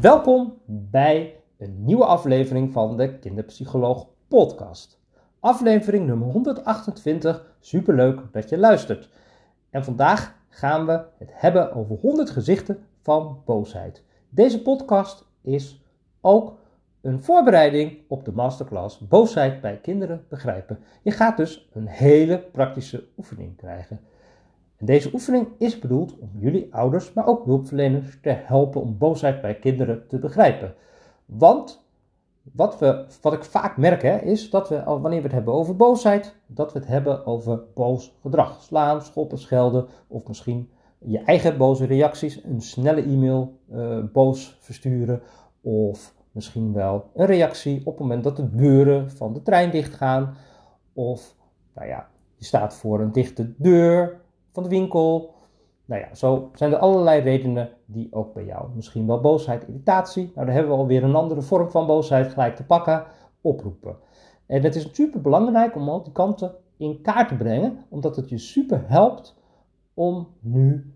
Welkom bij een nieuwe aflevering van de Kinderpsycholoog Podcast. Aflevering nummer 128. Superleuk dat je luistert. En vandaag gaan we het hebben over 100 gezichten van boosheid. Deze podcast is ook een voorbereiding op de masterclass Boosheid bij kinderen begrijpen. Je gaat dus een hele praktische oefening krijgen. En deze oefening is bedoeld om jullie ouders, maar ook hulpverleners te helpen om boosheid bij kinderen te begrijpen. Want wat, we, wat ik vaak merk hè, is dat we, wanneer we het hebben over boosheid, dat we het hebben over boos gedrag. Slaan, schoppen, schelden of misschien je eigen boze reacties, een snelle e-mail uh, boos versturen of misschien wel een reactie op het moment dat de deuren van de trein dichtgaan of nou ja, je staat voor een dichte deur van de winkel. Nou ja, zo zijn er allerlei redenen die ook bij jou misschien wel boosheid, irritatie. Nou, dan hebben we alweer een andere vorm van boosheid gelijk te pakken, oproepen. En het is super belangrijk om al die kanten in kaart te brengen, omdat het je super helpt om nu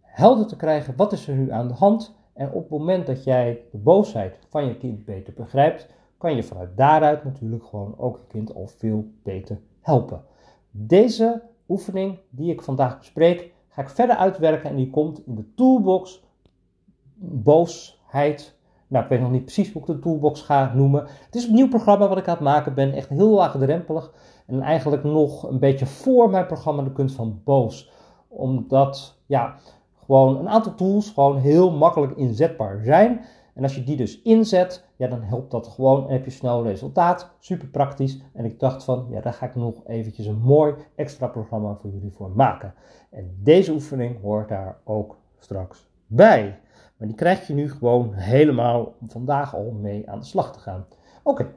helder te krijgen wat is er nu aan de hand. En op het moment dat jij de boosheid van je kind beter begrijpt, kan je vanuit daaruit natuurlijk gewoon ook je kind al veel beter helpen. Deze oefening die ik vandaag bespreek, ga ik verder uitwerken en die komt in de toolbox boosheid. Nou, ik weet nog niet precies hoe ik de toolbox ga noemen. Het is een nieuw programma wat ik aan het maken ben, echt heel laagdrempelig. En eigenlijk nog een beetje voor mijn programma De Kunst van Boos. Omdat, ja, gewoon een aantal tools gewoon heel makkelijk inzetbaar zijn. En als je die dus inzet, ja, dan helpt dat gewoon en heb je snel resultaat. Super praktisch. En ik dacht van, ja, daar ga ik nog eventjes een mooi extra programma voor jullie voor maken. En deze oefening hoort daar ook straks bij. Maar die krijg je nu gewoon helemaal vandaag al mee aan de slag te gaan. Oké.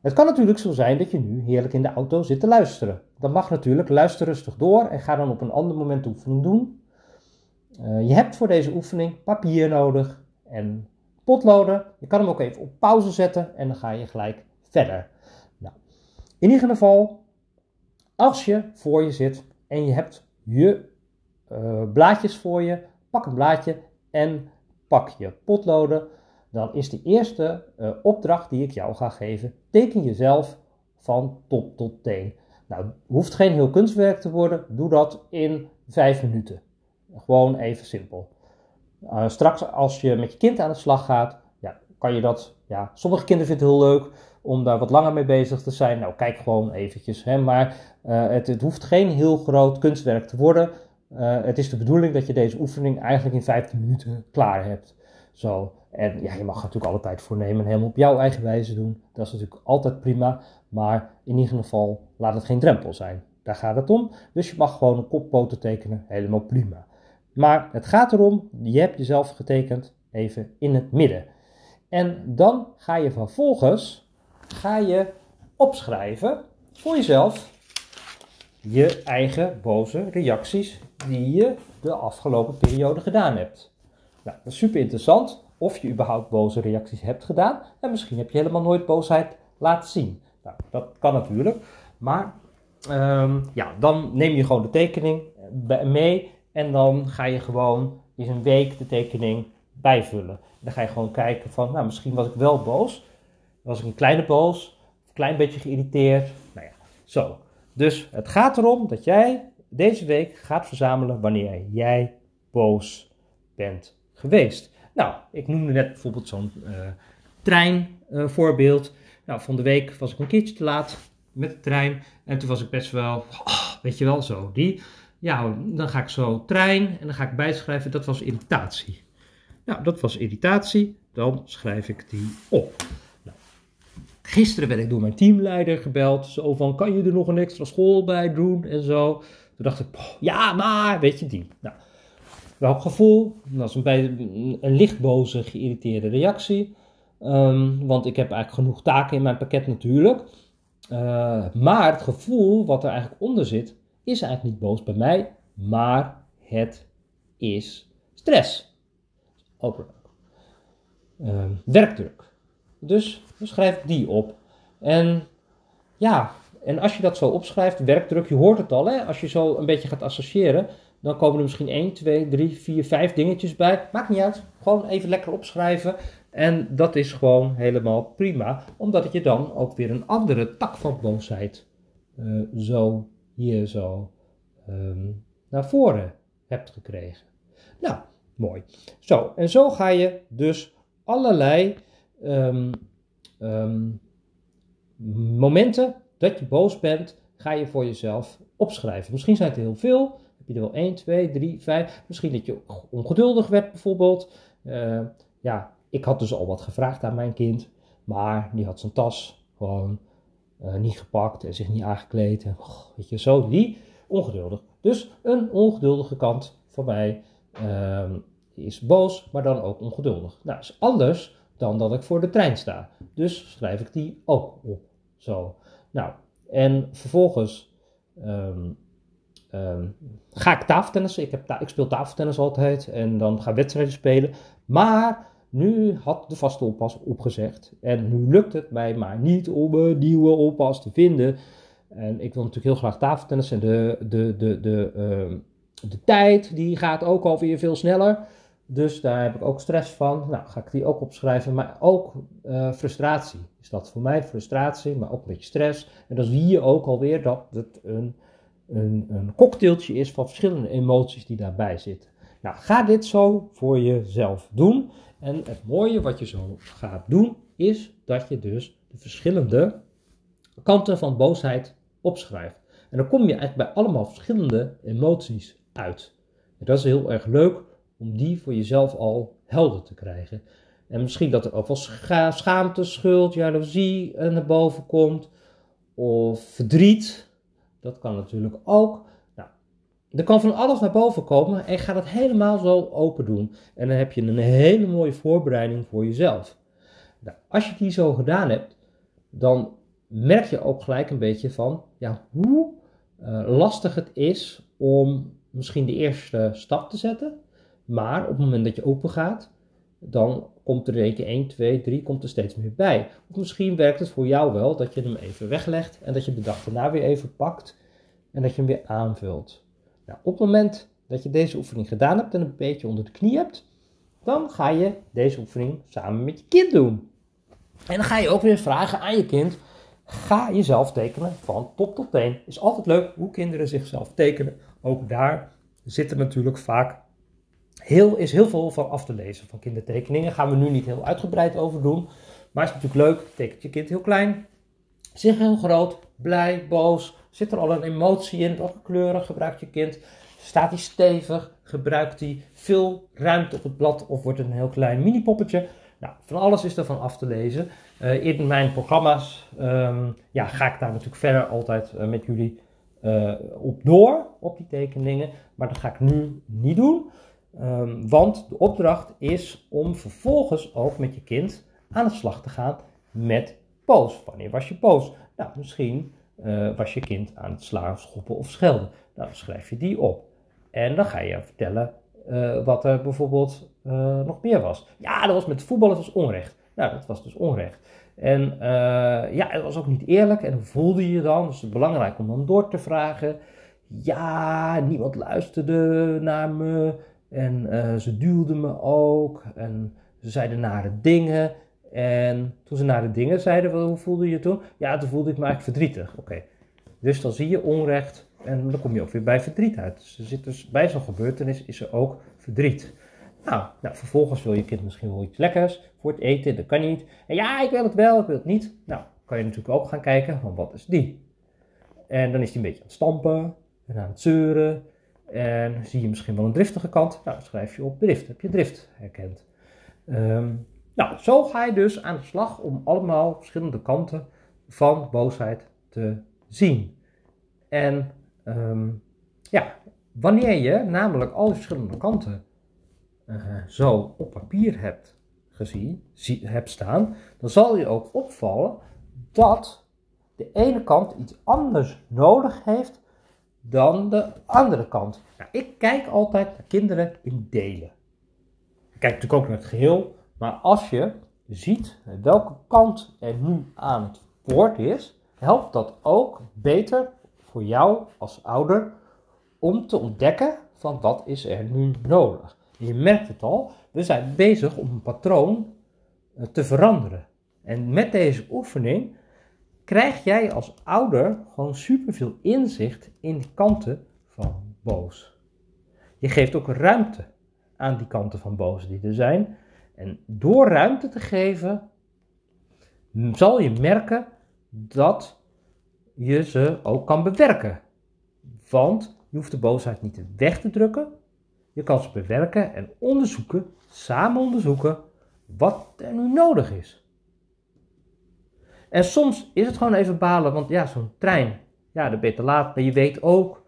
Het kan natuurlijk zo zijn dat je nu heerlijk in de auto zit te luisteren. Dan mag natuurlijk, luister rustig door en ga dan op een ander moment de oefening doen. Uh, je hebt voor deze oefening papier nodig en Je kan hem ook even op pauze zetten en dan ga je gelijk verder. Nou, in ieder geval, als je voor je zit en je hebt je uh, blaadjes voor je, pak een blaadje en pak je potloden. Dan is de eerste uh, opdracht die ik jou ga geven, teken jezelf van top tot teen. Nou, hoeft geen heel kunstwerk te worden, doe dat in vijf minuten. Gewoon even simpel. Uh, straks als je met je kind aan de slag gaat, ja, kan je dat, ja, sommige kinderen vinden het heel leuk om daar wat langer mee bezig te zijn. Nou, kijk gewoon eventjes. Hè, maar uh, het, het, hoeft geen heel groot kunstwerk te worden. Uh, het is de bedoeling dat je deze oefening eigenlijk in 15 minuten klaar hebt. Zo. En ja, je mag natuurlijk altijd voornemen en helemaal op jouw eigen wijze doen. Dat is natuurlijk altijd prima. Maar in ieder geval laat het geen drempel zijn. Daar gaat het om. Dus je mag gewoon een koppoten tekenen. Helemaal prima. Maar het gaat erom, je hebt jezelf getekend even in het midden. En dan ga je vervolgens ga je opschrijven voor jezelf je eigen boze reacties die je de afgelopen periode gedaan hebt. Nou, dat is super interessant of je überhaupt boze reacties hebt gedaan. En misschien heb je helemaal nooit boosheid laten zien. Nou, dat kan natuurlijk. Maar um, ja, dan neem je gewoon de tekening mee en dan ga je gewoon in een week de tekening bijvullen. Dan ga je gewoon kijken van, nou misschien was ik wel boos. Was ik een kleine boos, een klein beetje geïrriteerd. Nou ja, zo. Dus het gaat erom dat jij deze week gaat verzamelen wanneer jij boos bent geweest. Nou, ik noemde net bijvoorbeeld zo'n uh, treinvoorbeeld. Uh, nou, van de week was ik een keertje te laat met de trein. En toen was ik best wel, oh, weet je wel, zo die. Ja, dan ga ik zo trein en dan ga ik bijschrijven, dat was irritatie. Nou, dat was irritatie, dan schrijf ik die op. Nou, gisteren werd ik door mijn teamleider gebeld, zo van, kan je er nog een extra school bij doen en zo. Toen dacht ik, ja, maar, weet je die. Nou, welk gevoel? Dat was een, bij, een lichtboze, geïrriteerde reactie. Um, want ik heb eigenlijk genoeg taken in mijn pakket natuurlijk. Uh, maar het gevoel wat er eigenlijk onder zit, is eigenlijk niet boos bij mij, maar het is stress. Ook uh, werkdruk. Dus schrijf die op. En ja, en als je dat zo opschrijft, werkdruk, je hoort het al, hè? als je zo een beetje gaat associëren, dan komen er misschien 1, 2, 3, 4, 5 dingetjes bij. Maakt niet uit. Gewoon even lekker opschrijven. En dat is gewoon helemaal prima, omdat je dan ook weer een andere tak van boosheid uh, zo hier zo um, naar voren hebt gekregen. Nou, mooi. Zo, en zo ga je dus allerlei um, um, momenten dat je boos bent, ga je voor jezelf opschrijven. Misschien zijn het heel veel. Heb je er wel 1, 2, 3, 5. Misschien dat je ongeduldig werd bijvoorbeeld. Uh, ja, ik had dus al wat gevraagd aan mijn kind. Maar die had zijn tas gewoon uh, niet gepakt en zich niet aangekleed. En, weet je, zo die ongeduldig. Dus een ongeduldige kant van mij uh, is boos, maar dan ook ongeduldig. Nou, is anders dan dat ik voor de trein sta. Dus schrijf ik die ook op. Zo. Nou, en vervolgens um, um, ga ik tafeltennissen. Ik, heb ik speel tafeltennis altijd en dan ga wedstrijden spelen. Maar nu had de vaste oppas opgezegd. En nu lukt het mij maar niet om een nieuwe oppas te vinden. En ik wil natuurlijk heel graag tafeltennis. En de, de, de, de, uh, de tijd die gaat ook alweer veel sneller. Dus daar heb ik ook stress van. Nou, ga ik die ook opschrijven. Maar ook uh, frustratie is dat voor mij. Frustratie, maar ook een beetje stress. En dan zie je ook alweer dat het een, een, een cocktailtje is van verschillende emoties die daarbij zitten. Nou, ga dit zo voor jezelf doen. En het mooie wat je zo gaat doen, is dat je dus de verschillende kanten van boosheid opschrijft. En dan kom je eigenlijk bij allemaal verschillende emoties uit. En dat is heel erg leuk om die voor jezelf al helder te krijgen. En misschien dat er ook wel scha schaamte, schuld, jaloezie naar boven komt. Of verdriet. Dat kan natuurlijk ook. Er kan van alles naar boven komen en ga dat helemaal zo open doen. En dan heb je een hele mooie voorbereiding voor jezelf. Nou, als je die zo gedaan hebt, dan merk je ook gelijk een beetje van ja, hoe uh, lastig het is om misschien de eerste stap te zetten. Maar op het moment dat je open gaat, dan komt er een keer 1, 2, 3, komt er steeds meer bij. Of misschien werkt het voor jou wel dat je hem even weglegt en dat je de dag daarna weer even pakt en dat je hem weer aanvult. Nou, op het moment dat je deze oefening gedaan hebt en een beetje onder de knie hebt, dan ga je deze oefening samen met je kind doen. En dan ga je ook weer vragen aan je kind: ga jezelf tekenen van top tot teen. Is altijd leuk hoe kinderen zichzelf tekenen. Ook daar zit er natuurlijk vaak heel, is heel veel van af te lezen van kindertekeningen. Gaan we nu niet heel uitgebreid over doen. Maar is natuurlijk leuk. Tekent je kind heel klein, zich heel groot, blij, boos, Zit er al een emotie in? Welke kleuren gebruikt je kind? Staat hij stevig? Gebruikt hij veel ruimte op het blad of wordt het een heel klein mini-poppetje? Nou, van alles is ervan af te lezen. Uh, in mijn programma's um, ja, ga ik daar natuurlijk verder altijd uh, met jullie uh, op door, op die tekeningen. Maar dat ga ik nu niet doen. Um, want de opdracht is om vervolgens ook met je kind aan de slag te gaan met poos. Wanneer was je poos? Nou, misschien uh, was je kind aan het slaan, schoppen of schelden. Nou, dan schrijf je die op. En dan ga je vertellen uh, wat er bijvoorbeeld uh, nog meer was. Ja, dat was met voetbal, het was onrecht. Nou, dat was dus onrecht. En ja, het was ook niet eerlijk. En hoe voelde je je dan? Dus het is belangrijk om dan door te vragen. Ja, niemand luisterde naar me. En ze duwden me ook. En ze zeiden nare dingen. En toen ze naar de dingen zeiden, hoe voelde je toen? Ja, toen voelde ik me eigenlijk verdrietig. Oké, dus dan zie je onrecht en dan kom je ook weer bij verdriet uit. Dus er zit dus bij zo'n gebeurtenis is er ook verdriet. Nou, nou, vervolgens wil je kind misschien wel iets lekkers voor het eten, dat kan niet. En ja, ik wil het wel, ik wil het niet. Nou, kan je natuurlijk ook gaan kijken, van wat is die? En dan is die een beetje aan het stampen en aan het zeuren. En zie je misschien wel een driftige kant. Nou, schrijf je op drift, heb je drift herkend. Um, nou, zo ga je dus aan de slag om allemaal verschillende kanten van boosheid te zien. En um, ja, wanneer je namelijk al die verschillende kanten uh, zo op papier hebt gezien, zie, hebt staan, dan zal je ook opvallen dat de ene kant iets anders nodig heeft dan de andere kant. Nou, ik kijk altijd naar kinderen in delen. Ik kijk natuurlijk ook naar het geheel, maar als je ziet welke kant er nu aan het woord is, helpt dat ook beter voor jou als ouder om te ontdekken van wat is er nu nodig. Je merkt het al, we zijn bezig om een patroon eh, te veranderen. En met deze oefening krijg jij als ouder gewoon superveel inzicht in de kanten van boos. Je geeft ook ruimte aan die kanten van boos die er zijn. En door ruimte te geven, zal je merken dat je ze ook kan bewerken. Want je hoeft de boosheid niet weg te drukken. Je kan ze bewerken en onderzoeken, samen onderzoeken, wat er nu nodig is. En soms is het gewoon even balen, want ja, zo'n trein, ja, dan ben je te laat. Maar je weet ook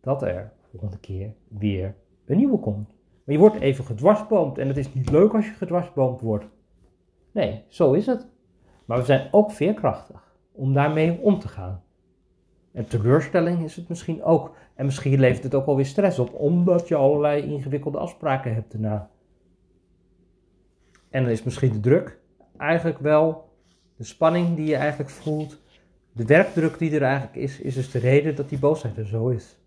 dat er volgende keer weer een nieuwe komt. Maar je wordt even gedwarsboomd en het is niet leuk als je gedwarsboomd wordt. Nee, zo is het. Maar we zijn ook veerkrachtig om daarmee om te gaan. En teleurstelling is het misschien ook. En misschien levert het ook alweer stress op, omdat je allerlei ingewikkelde afspraken hebt daarna. En dan is misschien de druk eigenlijk wel, de spanning die je eigenlijk voelt, de werkdruk die er eigenlijk is, is dus de reden dat die boosheid er zo is.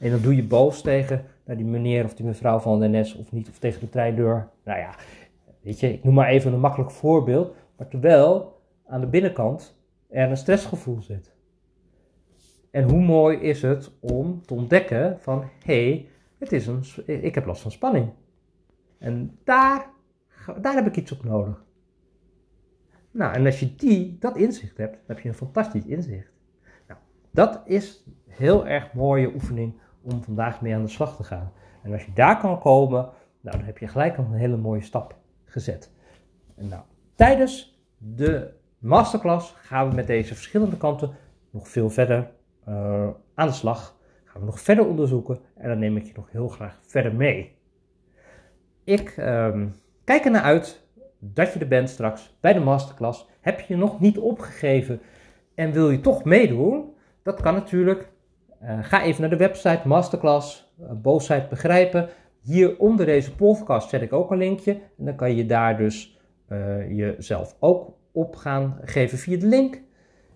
En dan doe je boos tegen naar die meneer of die mevrouw van de NS of niet, of tegen de treindeur. Nou ja, weet je, ik noem maar even een makkelijk voorbeeld. Maar terwijl aan de binnenkant er een stressgevoel zit. En hoe mooi is het om te ontdekken van, hé, hey, het is een, ik heb last van spanning. En daar, daar heb ik iets op nodig. Nou, en als je die, dat inzicht hebt, dan heb je een fantastisch inzicht. Nou, dat is heel erg mooie oefening om vandaag mee aan de slag te gaan. En als je daar kan komen, nou, dan heb je gelijk een hele mooie stap gezet. En nou, tijdens de masterclass gaan we met deze verschillende kanten nog veel verder uh, aan de slag. Gaan we nog verder onderzoeken en dan neem ik je nog heel graag verder mee. Ik um, kijk er naar uit dat je er bent straks bij de masterclass. Heb je nog niet opgegeven en wil je toch meedoen? Dat kan natuurlijk. Uh, ga even naar de website Masterclass, uh, boosheid begrijpen. Hier onder deze podcast zet ik ook een linkje. En dan kan je daar dus uh, jezelf ook op gaan geven via de link.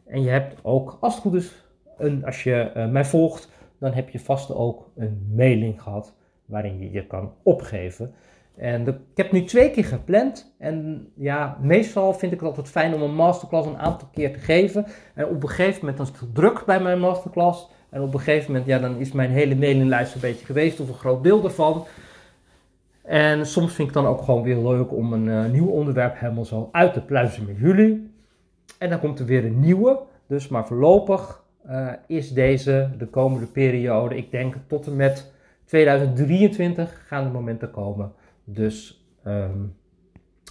En je hebt ook, als het goed is, een, als je mij volgt, dan heb je vast ook een mailing gehad waarin je je kan opgeven. En ik heb nu twee keer gepland. En ja, meestal vind ik het altijd fijn om een masterclass een aantal keer te geven. En op een gegeven moment is het druk bij mijn masterclass. En op een gegeven moment, ja, dan is mijn hele mailinglijst een beetje geweest of een groot beeld ervan. En soms vind ik dan ook gewoon weer leuk om een uh, nieuw onderwerp helemaal zo uit te pluizen met jullie. En dan komt er weer een nieuwe. Dus maar voorlopig uh, is deze de komende periode, ik denk tot en met 2023 gaan de momenten komen. Dus um,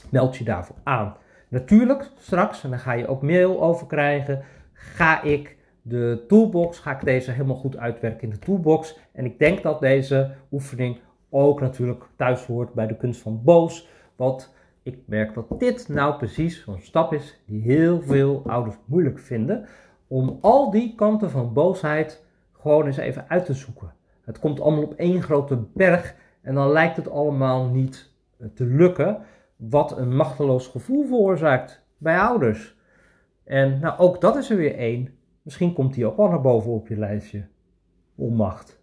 meld je daarvoor aan. Natuurlijk, straks, en daar ga je ook mail over krijgen, ga ik de toolbox, ga ik deze helemaal goed uitwerken in de toolbox. En ik denk dat deze oefening ook natuurlijk thuis hoort bij de kunst van boos. Want ik merk dat dit nou precies zo'n stap is die heel veel ouders moeilijk vinden om al die kanten van boosheid gewoon eens even uit te zoeken. Het komt allemaal op één grote berg en dan lijkt het allemaal niet eh, te lukken, wat een machteloos gevoel veroorzaakt bij ouders. En nou, ook dat is er weer één. Misschien komt die ook wel naar boven op je lijstje. Onmacht.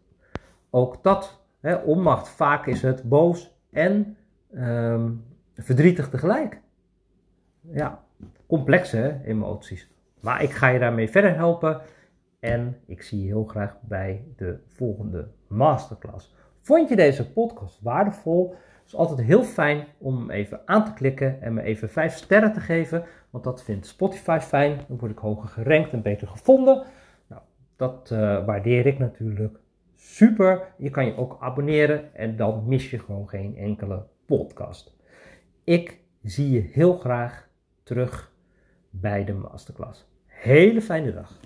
Ook dat, hè, onmacht, vaak is het boos en um, verdrietig tegelijk. Ja, complexe emoties. Maar ik ga je daarmee verder helpen en ik zie je heel graag bij de volgende masterclass. Vond je deze podcast waardevol? Het is altijd heel fijn om hem even aan te klikken en me even 5 sterren te geven, want dat vindt Spotify fijn. Dan word ik hoger gerankt en beter gevonden. Nou, dat uh, waardeer ik natuurlijk super. Je kan je ook abonneren en dan mis je gewoon geen enkele podcast. Ik zie je heel graag terug bij de masterclass. Hele fijne dag.